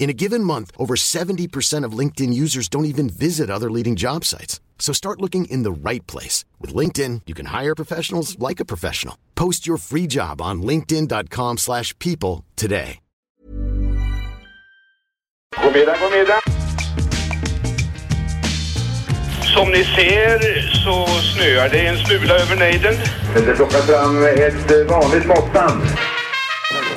In a given month, over 70% of LinkedIn users don't even visit other leading job sites. So start looking in the right place. With LinkedIn, you can hire professionals like a professional. Post your free job on linkedin.com slash people today. God middag, god middag. Som ni ser så snöar det en smula över nejden. Det plockar fram ett vanligt måttband.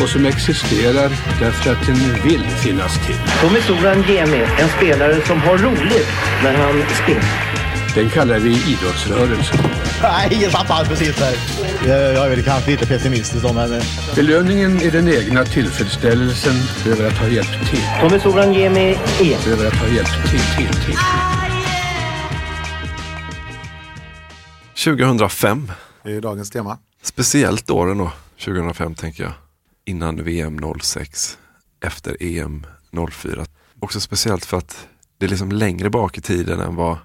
och som existerar därför att den vill finnas till. Tommy Soran Gemi, en spelare som har roligt när han spelar. Den kallar vi idrottsrörelsen. Nej, jag tappade precis där. Jag är väl kanske lite pessimistisk då, men... Belöningen är den egna tillfredsställelsen över att ha hjälpt till. Tommy Soran Gemi är Över att ha hjälpt till, till, till. 2005. Det är dagens tema. Speciellt åren då, 2005 tänker jag. Innan VM 06, efter EM 04. Också speciellt för att det är liksom längre bak i tiden än vad,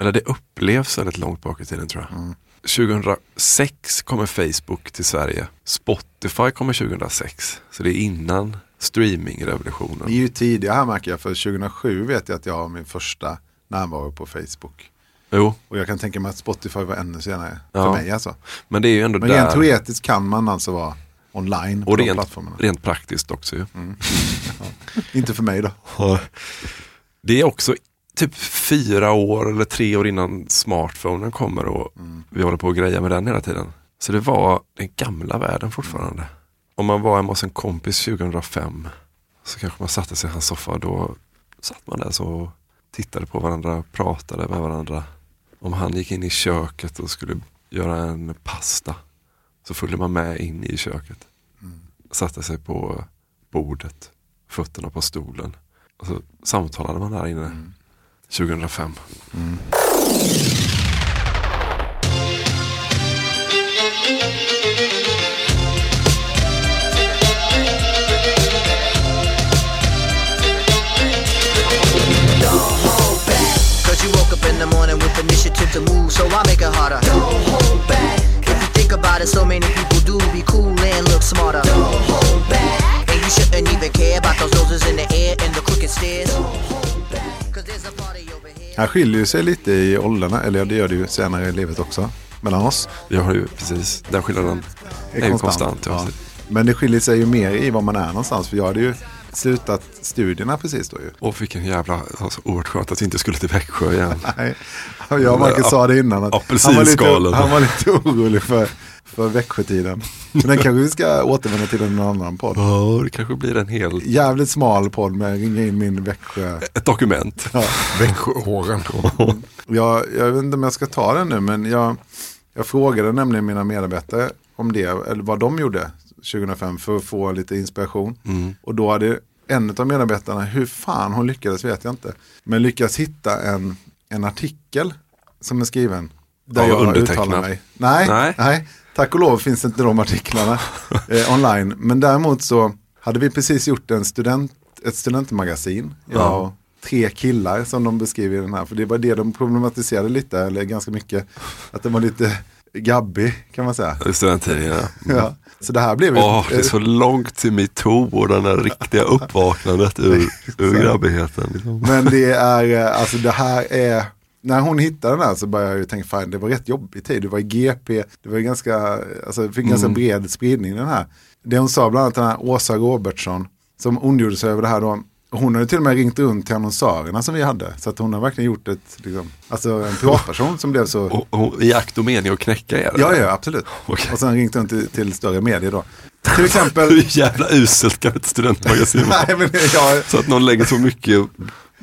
eller det upplevs väldigt långt bak i tiden tror jag. 2006 kommer Facebook till Sverige. Spotify kommer 2006. Så det är innan streamingrevolutionen. Ni är ju tidiga här märker jag, för 2007 vet jag att jag har min första närvaro på Facebook. Jo, Och jag kan tänka mig att Spotify var ännu senare, Ja. för mig alltså. men det är ju ändå Men där. rent teoretiskt kan man alltså vara online och rent, rent praktiskt också ju. Inte för mig då. Det är också typ fyra år eller tre år innan smartphonen kommer och vi håller på att greja med den hela tiden. Så det var den gamla världen fortfarande. Om man var hemma hos en kompis 2005 så kanske man satte sig i hans soffa och då satt man där så och tittade på varandra, pratade med varandra. Om han gick in i köket och skulle göra en pasta så följde man med in i köket. Satte sig på bordet, fötterna på stolen. Och så samtalade man där inne 2005. The morning with initiative to move, so I make it harder. Don't hold back. Think about it, so many people do be cool and look smarter. Don't hold back. And you shouldn't even care about those noses in the air and the crooked stairs. Cause there's a party over here. Här skiljer sig lite i åldrarna, eller ja, det gör det ju senare i livet också, mellan oss. Vi har ju precis, den skillnaden är ju konstant. Ja. ja. Men det skiljer sig ju mer i var man är någonstans, för jag hade ju slutat studierna precis då ju. Och vilken jävla, alltså, oerhört skönt att vi inte skulle till Växjö igen. Nej, jag och Marcus sa det innan. Att han, var lite, han var lite orolig för, för Växjötiden. Men den kanske vi ska återvända till en annan podd. Ja, det kanske blir en hel, Jävligt smal podd med ringa in min Växjö. ett dokument. Ja. Växjöåren. Jag, jag vet inte om jag ska ta den nu men jag, jag frågade nämligen mina medarbetare om det, eller vad de gjorde 2005 för att få lite inspiration. Mm. Och då hade en av medarbetarna, hur fan hon lyckades vet jag inte, men lyckades hitta en, en artikel som är skriven. Där Ja, jag undertecknad. uttalar mig. Nej, nej. Nej. tack och lov finns inte de artiklarna eh, online. Men däremot så hade vi precis gjort en student, ett studentmagasin, jag Ja. tre killar som de beskriver i den här. För det var det de problematiserade lite, eller ganska mycket. Att den var lite gabbig kan man säga. Tiden ja. Så det här blev ju... Åh, det är så långt till metoo och den där riktiga uppvaknandet ur, ur grabbigheten. Liksom. Men det är, eh, alltså det här är, när hon hittade den här så började jag ju tänka, fan det var rätt jobbig tid, det var i GP, det var ganska, alltså fick ganska Mm. bred spridning den här. Det hon sa bland annat den här Åsa Robertsson, som ondgjorde sig över det här då, hon hade till och med ringt runt till annonsörerna som vi hade. Så att hon har verkligen gjort ett, liksom, alltså en privatperson som blev så... Och, och, I akt och mening att knäcka er? Ja, ja, absolut. Okej. Och sen ringt runt till, till större medier då. Till exempel... Hur jävla uselt kan ett studentmagasin vara? Nej, men, ja, Så att någon lägger så mycket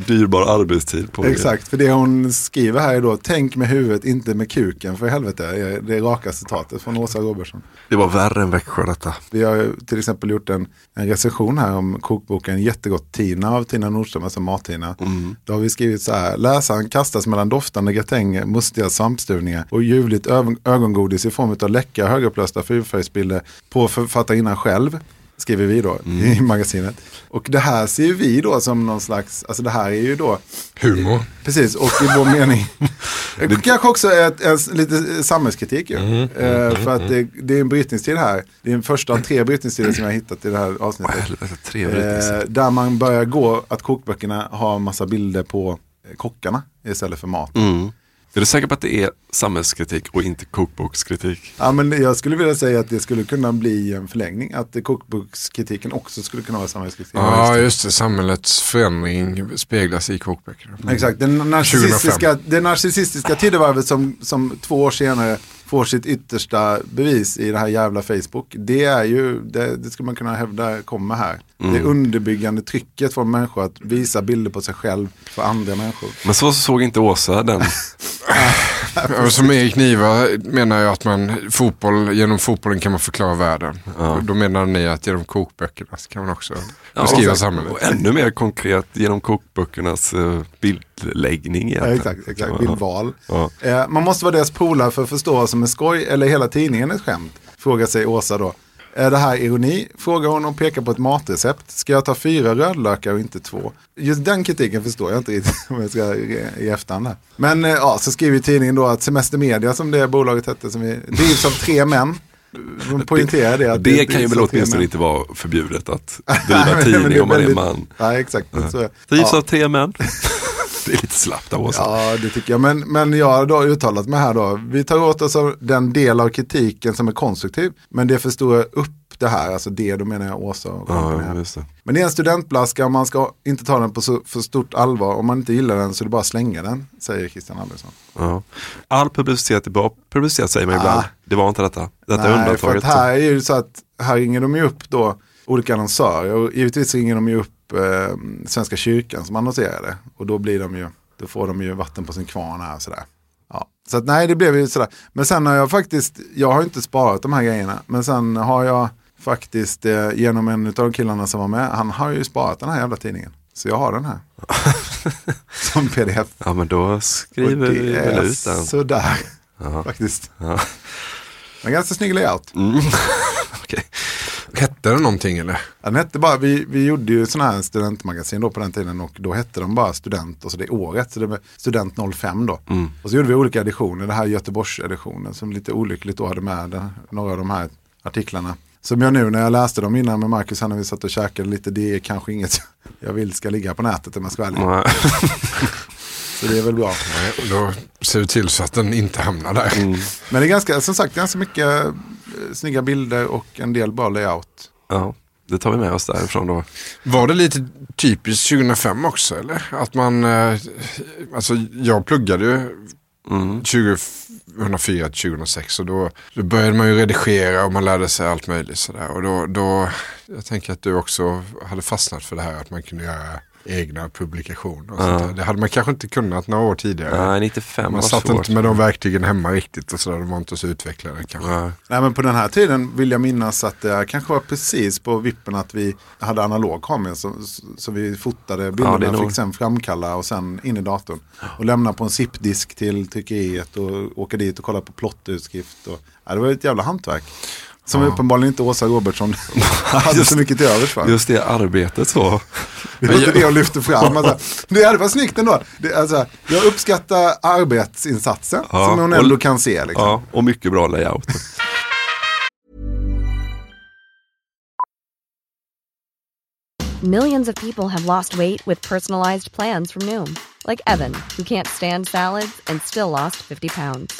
dyrbar arbetstid på. Exakt, för det hon skriver här är då, tänk med huvudet, inte med kuken för helvete. Det är raka citatet från Åsa Robertsson. Det var värre än Växjö detta. Vi har till exempel gjort en, en recension här om kokboken Jättegott Tina av Tina Nordström, alltså Mat-Tina. Då har vi skrivit så här, läsaren kastas mellan doftande gratänger, mustiga svampstuvningar och ljuvligt ögon- ögongodis i form av läckra högupplösta fyrfärgsbilder på författarinnan själv. Skriver vi då i magasinet. Och det här ser ju vi då som någon slags, alltså det här är ju då Humor. Precis, och i vår mening. Det kanske också är ett, en, lite samhällskritik ju. Mm, Eh, för att det, det är en brytningstid här. Det är den första av tre brytningstider som jag har hittat i det här avsnittet. Helvete, tre. Eh, där man börjar gå att kokböckerna har massa bilder på eh, kockarna istället för mat. Är du säker på att det är samhällskritik och inte kokbokskritik? Ja, men jag skulle vilja säga att det skulle kunna bli en förlängning. Att kokbokskritiken också skulle kunna vara samhällskritik. Ja, just det. Samhällets förändring speglas i kokböckerna. Exakt, det narcissistiska, det narcissistiska tidevarvet som, som två år senare får sitt yttersta bevis i det här jävla Facebook. Det är ju, det, det skulle man kunna hävda kommer här. Mm. Det underbyggande trycket från människor att visa bilder på sig själv för andra människor. Men så såg inte Åsa den. Ja, Som Erik Niva menar jag att man, fotboll, genom fotbollen kan man förklara världen. Ja. Då menar ni att genom kokböckerna kan man också Ja, beskriva exakt. samhället. Och ännu mer konkret genom kokböckernas uh, bildläggning. Ja, exakt, exakt. Ja. bildval. Ja. Eh, man måste vara deras polare för att förstå vad som är skoj eller hela tidningen ett skämt. Frågar sig Åsa då. Är det här ironi? Frågar hon och pekar på ett matrecept. Ska jag ta fyra rödlökar och inte två? Just den kritiken förstår jag inte riktigt om jag ska i, efterhand. Här. Men eh, ja, så skriver tidningen då att Semester Media som det bolaget hette som vi drivs av tre män. De poänterar det. Att Det kan ju drivs väl åtminstone inte vara förbjudet att driva tidning det om man är man. Nej, exakt. Så, Drivs ja. av tre män. det är lite slappt av Åsa. Ja, det tycker jag. Men, men jag har då uttalat mig här då. Vi tar åt oss av den del av kritiken som är konstruktiv. Men det förstorar upp det här. Alltså det, då menar jag Åsa och. Ja, det. Men det är en studentblaska man ska inte ta den på så för stort allvar. Om man inte gillar den så är det bara att slänga den, säger Christian Albertsson. Ja. All publicitet är bra publicitet säger man ibland. Ah. Det var inte detta. Detta Nej, för undantaget. att här är ju så att här ringer de ju upp då olika annonsörer. Och givetvis ringer de ju upp eh, Svenska kyrkan som annonserar det. Och då blir de ju, då får de ju vatten på sin kvarn här sådär. Ja. Så att nej, det blev ju sådär. Men sen har jag faktiskt, jag har inte sparat de här grejerna. Men sen har jag faktiskt eh, genom en av de killarna som var med, han har ju sparat den här jävla tidningen. Så jag har den här. som pdf. Ja men då skriver vi väl ut den. sådär Ja. faktiskt. Ja. Men ganska snygg layout. Mm. Okej. Hette det någonting eller? Ja, Den hette bara, vi, vi gjorde ju sådana här studentmagasin då på den tiden och då hette de bara student och så det året, så det var student 05 då. Mm. Och så gjorde vi olika editioner, det här Göteborgs-editionen som lite olyckligt då hade med den, några av de här artiklarna. Som jag nu när jag läste dem innan med Marcus, när vi satt och käkade lite, det är kanske inget jag vill ska ligga på nätet om jag ska vara. Nej. Så det är väl bra. Nej, då ser du till så att den inte hamnar där. Mm. Men det är ganska, som sagt, ganska mycket snygga bilder och en del bra layout. Ja, det tar vi med oss därifrån då. Var det lite typiskt 2005 också eller? Att man, eh, alltså jag pluggade ju Mm. 2004 till 2006 och då, då började man ju redigera och man lärde sig allt möjligt sådär. Och då, då, jag tänker att du också hade fastnat för det här att man kunde göra egna publikationer. Och sånt Ja. där. Det hade man kanske inte kunnat några år tidigare. Nej, 95 man satt svårt. inte med de verktygen hemma riktigt och sådär. De var inte så utvecklade kanske. Nej. Nej men på den här tiden vill jag minnas att det kanske var precis på vippen att vi hade analog kamera så, så vi fotade bilderna Ja, nog- fick sen framkalla och sen in i datorn. Och lämna på en zip-disk till tryckeriet och åka dit och kolla på plottutskrift. Och, ja, det var ett jävla hantverk. Som Ja. uppenbarligen inte Åsa Robertsson hade så mycket till övers för. Just det arbetet så. Det var inte det jag lyfte fram. Alltså, det hade varit snyggt ändå. Det, alltså, jag uppskattar arbetsinsatsen Ja, som hon och- ändå kan se. Liksom. Ja, och mycket bra layout. Millions of people have lost weight with personalized plans from Noom, like Evan, who can't stand salads and still lost 50 pounds.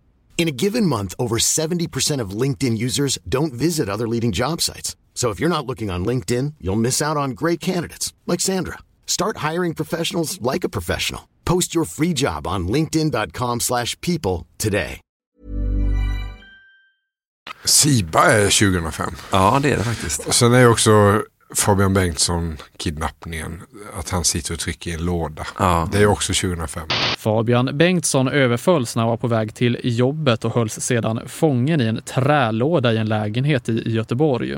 In a given month, over 70% of LinkedIn users don't visit other leading job sites. So if you're not looking on LinkedIn, you'll miss out on great candidates like Sandra. Start hiring professionals like a professional. Post your free job on linkedin.com/people slash people today. Siba är 2005. Ja, det är det faktiskt. Och sen är också Fabian Bengtsson kidnappningen. Att han sitter och trycker i en låda. Det är också 2005. Fabian Bengtsson överfölls när han var på väg till jobbet och hölls sedan fången i en trälåda i en lägenhet i Göteborg.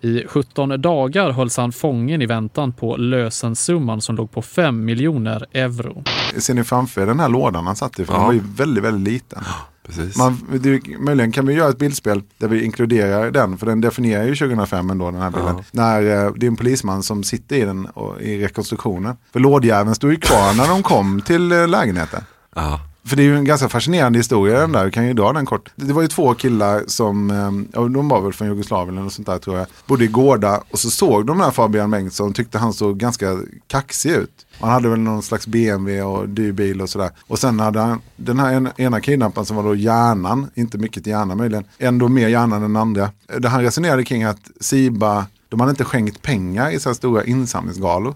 I 17 dagar hölls han fången i väntan på lösensumman som låg på 5 miljoner euro. Ser ni framför er den här lådan han satt i? För den Ja. var ju väldigt, väldigt liten. Precis. Man, det, möjligen kan vi göra ett bildspel där vi inkluderar den, för den definierar ju 2005 ändå den här bilden. När eh, det är en polisman som sitter i den och, i rekonstruktionen. För lådjäveln stod ju kvar när de kom till eh, lägenheten. Ja. För det är ju en ganska fascinerande historia den där, vi kan ju dra den kort. Det var ju två killar som, eh, ja, de var väl från Jugoslavien eller sånt där tror jag. Bodde i Gårda och så såg de den här Fabian Bengtsson och tyckte han såg ganska kaxig ut. Han hade väl någon slags BMW och dyr bil och sådär. Och sen hade han den här en, ena kidnapparen som var då hjärnan, inte mycket hjärna möjligen, ändå mer hjärnan än andra. Där han resonerade kring att Siba, de hade inte skänkt pengar i så stora insamlingsgalor.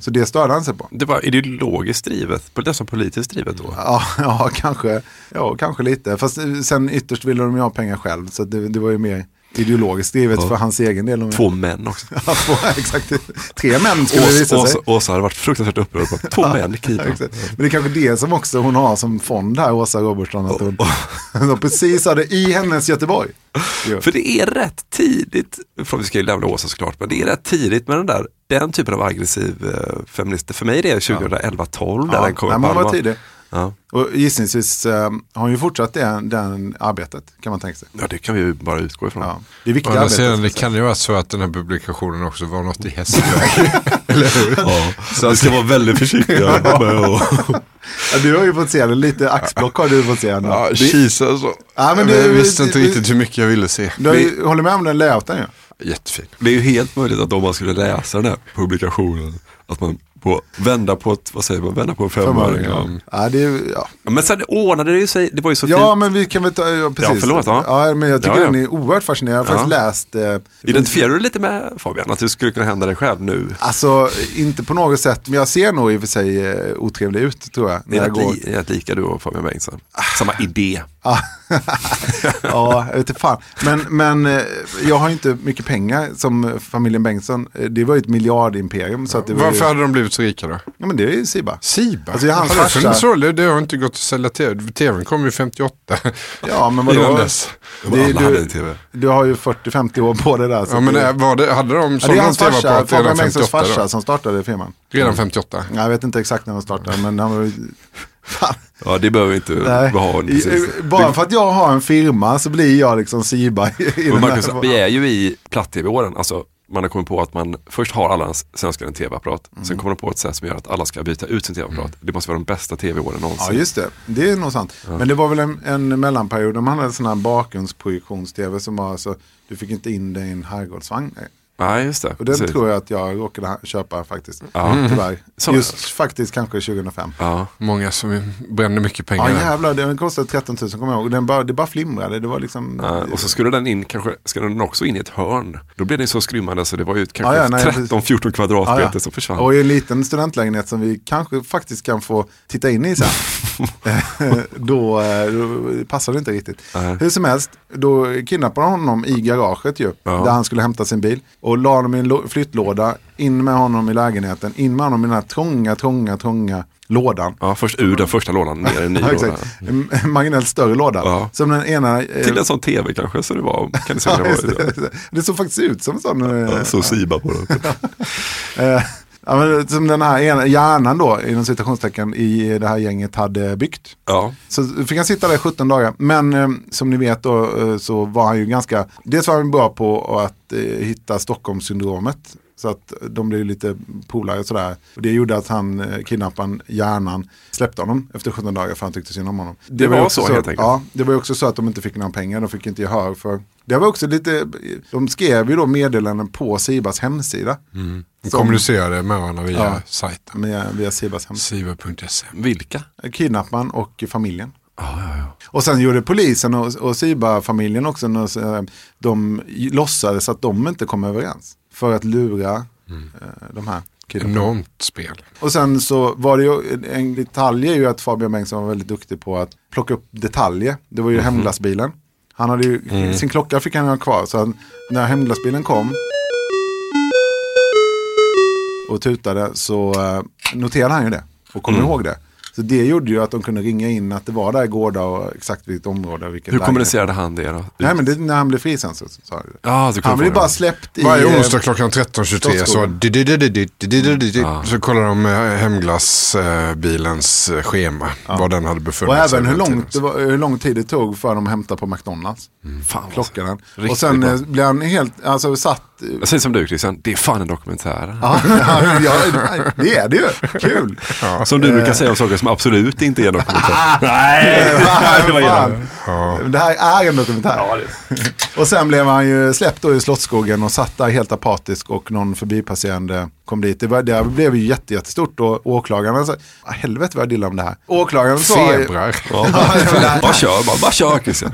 Så det störde han sig på. Det var ideologiskt drivet, nästan politiskt drivet då. Ja, ja, kanske, ja, kanske lite. Fast sen ytterst ville de ju ha pengar själv. Så det, det var ju mer ideologiskt drivet Ja. för hans egen del. Två män också. Ja, två, exakt. Tre män skulle det visa Åsa, sig. Åsa, hade varit fruktansvärt upprörd på två män i. Exakt. Men det är kanske det som också hon har som fond här, Åsa Robertsson. Att hon, hon precis hade i hennes Göteborg. För det är rätt tidigt, för vi ska ju lämna Åsa såklart, men det är rätt tidigt med den där, den typen av aggressiv eh, feminister. För mig är det 2011-12 där Ja, den kommer nej, hon var tidig. Ja. Och gissningsvis eh, har hon ju fortsatt det den arbetet, kan man tänka sig. ja, det kan vi ju bara utgå ifrån. Ja. Det är viktiga Å andra arbete. sidan, det kan ju vara så att den här publikationen också var något i hästväg. Eller hur? Ja, så vi ska vara väldigt att... Ja, du har ju fått se den, lite axplock har du fått se. Den. Ja, kisa så. Ja, men det- jag visste inte riktigt hur mycket jag ville se. Du ju, håller med om den layouten ju. Jättefin. Det är ju helt möjligt att om man skulle läsa den här publikationen, att man på, vända på ett, vad säger man, vända på en femöring. Ja. Ja, det ja. Men sen ordnade det ju sig, det var ju så ja, fint. men vi kan väl ta, ja, precis. Ja, förlåt, ja. ja. men jag tycker Ja, ja. den är oerhört fascinerande. Jag har faktiskt läst eh, Identifierar du lite med Fabian, att det skulle kunna hända dig själv nu? Alltså, inte på något sätt, men jag ser nog i och för sig eh, otrevlig ut tror jag. Det När är jag går. rätt lika du och Fabian Bengtsson. Samma idé. Ja, ja jag vet inte fan. Men, men eh, jag har inte mycket pengar som familjen Bengtsson. Eh, Det var ju ett miljardimperium. Så att det var Varför ju, hade de blivit så rika då? Ja men det är ju Siba. Siba? Alltså, jag har det funnits roller? Det har inte gått att sälja tv. TVn kom ju 58. Ja men Innan vadå? dess. Det, du, TV. du har ju 40-50 år på det där. så Ja, men det, eh, var det, hade de ja, det är hans farsa, Fabian Bengtssons 58 farsa då? som startade firman. Redan 58? Ja, Jag vet inte exakt när de startade men han var ju... Fan. Ja, det behöver vi inte Nej. ha. Bara för att jag har en firma så blir jag liksom Siba. Marcus, här- vi är ju i platt-tv-åren. Alltså, man har kommit på att man först har alla svenskar en tv-apparat. Mm. Sen kommer de på ett sätt som gör att alla ska byta ut sin tv-apparat. Det måste vara de bästa tv-åren någonsin. Ja just det, det är nog sant. Men det var väl en, en mellanperiod, de hade en sån här bakgrundsprojektions-tv som var så, du fick inte in dig i en herrgårdsvagn. Nej, just det. Och den Precis. tror jag att jag råkade köpa faktiskt. Ja. Tyvärr. Så- Just faktiskt kanske 2005. Ja. Många som brände mycket pengar. Ja jävlar, den kostade 13 000 kommer jag ihåg. Den bara, det bara flimrade. Det var liksom... Ja, och så skulle den in, kanske, ska den också in i ett hörn. Då blev den så skrymmande så det var ju Ja, kanske ja, nej, 13-14 kvadratmeter Ja, ja. som försvann. Och i en liten studentlägenhet som vi kanske faktiskt kan få titta in i sen. då, eh, då passar det inte riktigt. Hur som helst, då kidnappade de honom i garaget ju. Ja. Där han skulle hämta sin bil. Och la honom i en flyttlåda, in med honom i lägenheten, in med honom i den här trånga, trånga, trånga lådan. Ja, först ur den första lådan, ner i en ny låda. En marginellt större låda. Ja. Som den ena... eh, Till en sån tv kanske, så det var, kan det Ja, vara. det. det såg faktiskt ut som en sån. eh, Ja, så Siba på den. Ja, men som den här ena- hjärnan då, inom citationstecken, i det här gänget hade byggt. Ja. Så fick han sitta där i 17 dagar. Men eh, som ni vet då eh, så var han ju ganska, dels var han bra på att eh, hitta Stockholmssyndromet. Så att de blev lite polare och sådär. Och det gjorde att han, eh, kidnapparen, hjärnan, släppte honom efter 17 dagar för han tyckte synd om honom. Det ju var också så, helt enkelt. Ja, det var ju också så att de inte fick några pengar, de fick inte gehör för. Det var också lite, de skrev ju då meddelanden på Sibas hemsida. Mm. De Som- kommunicerade med varandra via Ja. sajten. Med, via Sibas hemsida. Siva.se. Vilka? Kidnapparen och familjen. Och sen gjorde polisen och, och Siba-familjen också, de låtsades att de inte kom överens. För att lura eh, de här kidnapparna. Enormt spel. Och sen så var det ju, en detalj är ju att Fabian Bengtsson var väldigt duktig på att plocka upp detaljer. Det var ju hemglassbilen. Han hade ju, Mm. sin klocka fick han ha kvar. Så han, när hemglassbilen kom och tutade så eh, noterade han ju det. Och kom Mm. ihåg det. Så det gjorde ju att de kunde ringa in att det var där Gårda och exakt vilket område. Vilket Hur kommunicerade han det då? Nej men det, när han blev frisänd så sa jag det. Ah, han blev bara släppt i... Varje eh, onsdag klockan 13.23 så, så kollade de eh, hemglassbilens eh, schema. Var den hade befunnit sig. Och även hur, långt hur lång tid det tog för dem att hämta på McDonalds. Mm. Alltså. Klockan. Och sen blev han helt, alltså satt jag säger som du Christian, det är fan en dokumentär. Ja, ja, ja, det är det ju. Kul. Som du brukar säga om saker som absolut inte är en dokumentär. Nej, det var fan. illa. Det här är en dokumentär. Och sen blev han ju släppt då i Slottsskogen och satt där helt apatisk och någon förbipasserande kom dit. Det, var, det blev ju jätte, jättestort och åklagaren sa, "Ah, helvete vad jag dillar om det här. Åklagaren sa... Febrar. Ja, bara kör, bara, bara kör Christian.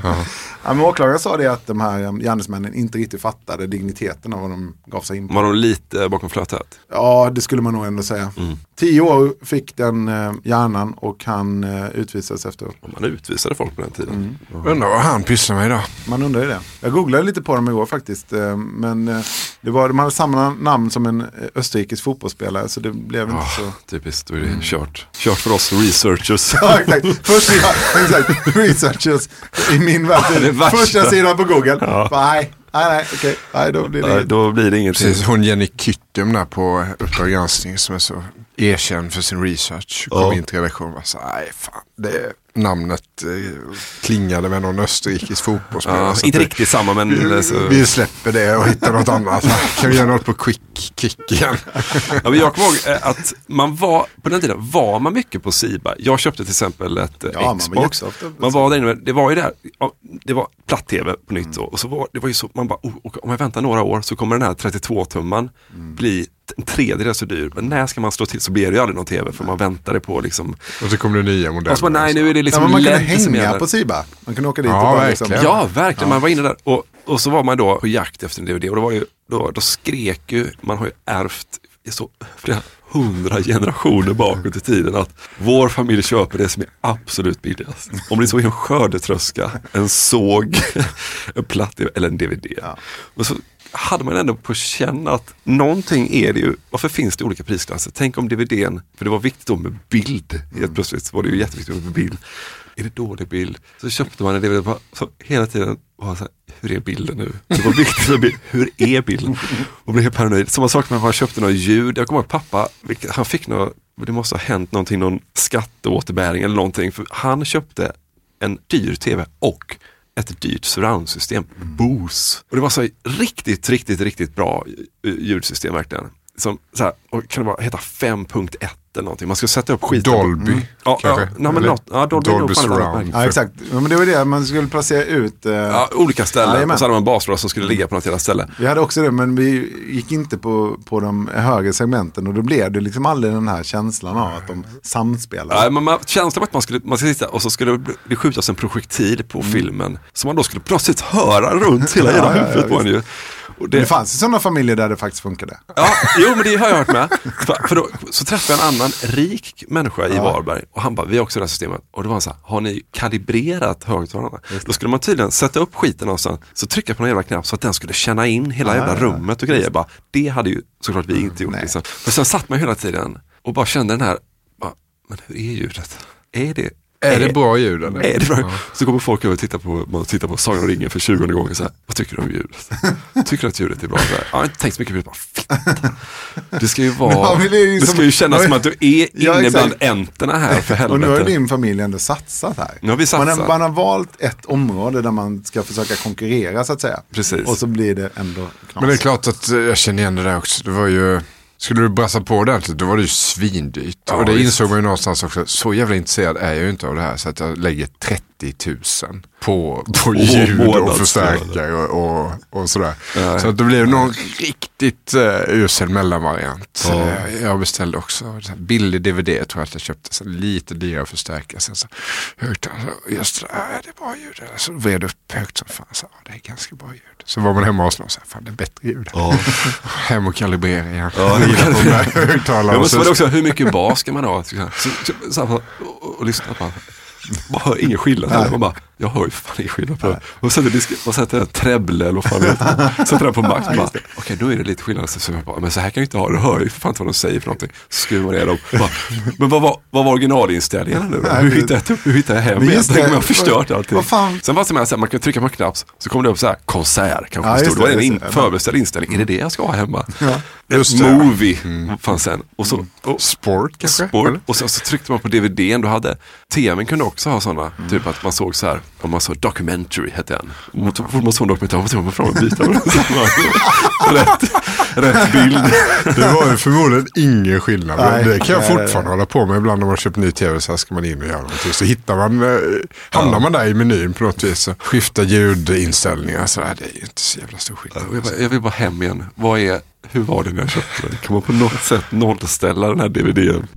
Ja, men åklagaren sa det att de här um, gärningsmännen inte riktigt fattade digniteten av vad de gav sig in på. Var de lite bakom flötet? Ja, det skulle man nog ändå säga. Mm. Tio år fick den eh, hjärnan och han eh, utvisades efteråt. Man utvisade folk på den tiden. Undrar vad han pysslar med idag. Man undrar ju det. Jag googlade lite på dem igår faktiskt. eh, Men eh, det var, de hade samma namn som en eh, österrikisk fotbollsspelare så det blev inte så. Typiskt, då är det kört. Kört för oss researchers. Ja, exakt. Först, ja, exakt. Researchers i min värld. Värsta. Första sidan på Google. Ja. Nej, nej, nej, okej. Nej, då blir det Nej, då blir det ingenting. Precis, hon Jenny Kyttum där på Uppdrag granskning som är så erkänd för sin research. Kom Ja. in till redaktionen och så, nej fan, det namnet eh, klingade med någon österrikisk fotbollsspelare. Ja, inte riktigt samma men... vi, vi släpper det och hittar något annat. Kan vi göra något på quick kick igen? Ja, men jag kommer ihåg eh, att man var, på den tiden var man mycket på Siba. Jag köpte till exempel ett eh, Ja, man var Xbox. jätteofta på Man var där inne, det var ju där, det var platt-tv på nytt då. Och så var det var ju så, man bara, oh, om jag väntar några år så kommer den här 32-tumman bli en tredjedel så dyr. Men när ska man slå till så blir det ju aldrig någon tv för man väntade på liksom. Och så kom det nya modeller. Och så bara, nej nu är det liksom ja, men man kunde hänga på Siba. Man kunde åka dit Ja, och bara verkligen. liksom, Ja, verkligen. Ja. Man var inne där. Och, och så var man då på jakt efter en DVD och då, var ju, då, då skrek ju, man har ju ärvt i så flera hundra generationer bakåt i tiden att vår familj köper det som är absolut billigast. Om det så är en skördetröska, en såg, en platt eller en DVD. Och så hade man ändå på känn att någonting är det ju, varför finns det olika prisklasser? Tänk om DVDn, för det var viktigt då med bild, helt plötsligt så var det ju jätteviktigt med bild. Är det dålig bild? Så köpte man en DVD, bara- så hela tiden var så här, hur är bilden nu? Det var viktigt med bild, hur är bilden? Och blev helt paranoid. Samma sak att man köpte något ljud, jag kommer ihåg pappa, han fick något, det måste ha hänt någonting, någon skatteåterbäring eller någonting, för han köpte en dyr tv och ett dyrt surroundsystem, Bose. Och det var så riktigt, riktigt, riktigt bra eh, ljudsystem verkligen. Som, så här, och kan det vara, heta 5.1 eller någonting. Man ska sätta upp skiten. Dolby, Mm. Ja, ja, kanske? nej, men något, ja, Dolby, är nog Dolby surround. Ja, exakt. Ja, men det var det, man skulle placera ut. eh, Ja, olika ställen Jajamän. och så hade man basblad som skulle ligga på något jävla ställe. Vi hade också det, men vi gick inte på, på de högre segmenten och då blev det liksom aldrig den här känslan av att de samspelar. Ja, men man, känslan av att man skulle man ska sitta och så skulle det skjutas en projektil på filmen som man då skulle plötsligt höra runt hela Mm. Ja, ja, ja, huvudet på en ju. Och det, fanns sådana familjer där det faktiskt funkade. Ja, jo men det har jag hört med. För, då, så träffade jag en annan rik människa i Ja. Varberg och han bara, vi har också det här systemet. Och då var han så här, har ni kalibrerat högtalarna? Då skulle man tydligen sätta upp skiten någonstans, så trycka på någon jävla knapp så att den skulle känna in hela Ja, jävla ja, rummet och grejer. Bara, det hade ju såklart vi inte gjort. Liksom. Men sen satt man hela tiden och bara kände den här, bara, men hur är ljudet? Är det Är det bra ljud eller? Är det bra? Ja. Så kommer folk över och tittar på, man tittar på Sagan om ringen för 20 gånger så här, vad tycker du om ljudet? Tycker du att ljudet är bra? Så här, jag har inte tänkt så mycket på det. Det ska ju vara, Ja, det ju det som- ska ju kännas som att du är Ja, inne bland änterna här för Och nu har ju helvete. din familj ändå satsat här. Nu har vi Man, satsat. har, man har valt ett område där man ska försöka konkurrera så att säga. Precis. Och så blir det ändå knas. Men det är klart att jag känner igen det där också. Det var ju, skulle du brassa på ordentligt då var det ju svindyrt. Ja, och det visst. insåg man ju någonstans också. Så jävla intresserad är jag ju inte av det här. Så att jag lägger 30 000 på, på ljud och förstärkare och, och, och sådär. Nej. Så att det blev någon riktigt uh, usel mellanvariant. Eh, Jag beställde också billig DVD tror jag att jag köpte. Så lite dyrare förstärkare. Sen så högtalare. Just det, är det bra ljud? eller? Så vred upp högt som fan. Så, det är ganska bra ljud. Så var man hemma hos någon och sa, fan det är bättre ljud. Hem och kalibrera igen. Ja, högtalarna. Men och så var det också, hur mycket bas ska man ha? Så, så, så, här, och, och lyssna på man hör ingen skillnad. heller. Man bara, jag hör ju fan ingen skillnad på det. Och sätter, disk- man sätter en treble eller vad fan det heter. Sätter den på max. Okej, då är det lite skillnad. Så, så bara, men så här kan jag inte ha det. Jag hör ju för fan inte vad de säger för någonting. Så skruvar man ner dem. Bara, men vad var, vad var originalinställningarna nu då? Hur hittar jag, hur hittar jag hem igen? det, Tänk om jag har förstört allting. Sen var det så här, man kan trycka på en knapp så kommer det upp så här konsert kanske. Ja, just det var det, en in, det. förbeställd inställning. Är det det jag ska ha hemma? Ja. Just det. Movie fanns sen. Och så, och, Sport kanske? Sport. Eller? Och så, så tryckte man på DVDn. Då hade TVn kunde också ha sådana. Typ att man såg så här, om man såg documentary hette den. Och så fort man såg en dokumentär, var man fram och byta. rätt, rätt bild. Det var ju förmodligen ingen skillnad. Nej, det kan jag nej, fortfarande nej. hålla på med. Ibland när man köper ny tv så här ska man in och göra någonting. Så hittar man, eh, hamnar man där i menyn på något vis. Och skiftar ljudinställningar. Så där, det är ju inte så jävla stor skillnad. Jag vill, bara, jag vill bara hem igen. Vad är, hur var det när jag köpte den? Kan man på något sätt nollställa den här DVDn?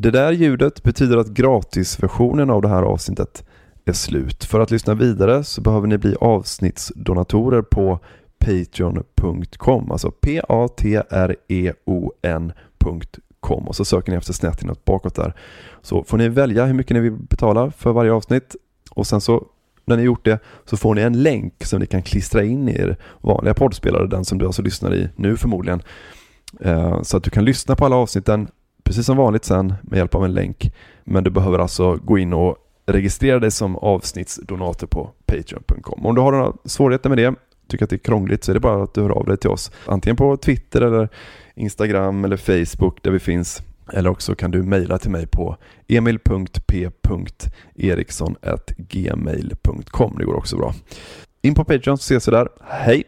Det där ljudet betyder att gratisversionen av det här avsnittet är slut. För att lyssna vidare så behöver ni bli avsnittsdonatorer på patreon.com. Alltså p-a-t-r-e-o-n.com och så söker ni efter snett inåt bakåt där. Så får ni välja hur mycket ni vill betala för varje avsnitt och sen så när ni gjort det så får ni en länk som ni kan klistra in i er vanliga poddspelare, den som du alltså lyssnar i nu förmodligen. Eh, så att du kan lyssna på alla avsnitten precis som vanligt sen med hjälp av en länk. Men du behöver alltså gå in och registrera dig som avsnittsdonator på Patreon.com. Om du har några svårigheter med det, tycker att det är krångligt, så är det bara att du hör av dig till oss. Antingen på Twitter eller Instagram eller Facebook där vi finns. Eller också kan du mejla till mig på emil.p.eriksson.gmail.com. Det går också bra. In på Patreon så ses vi där. Hej!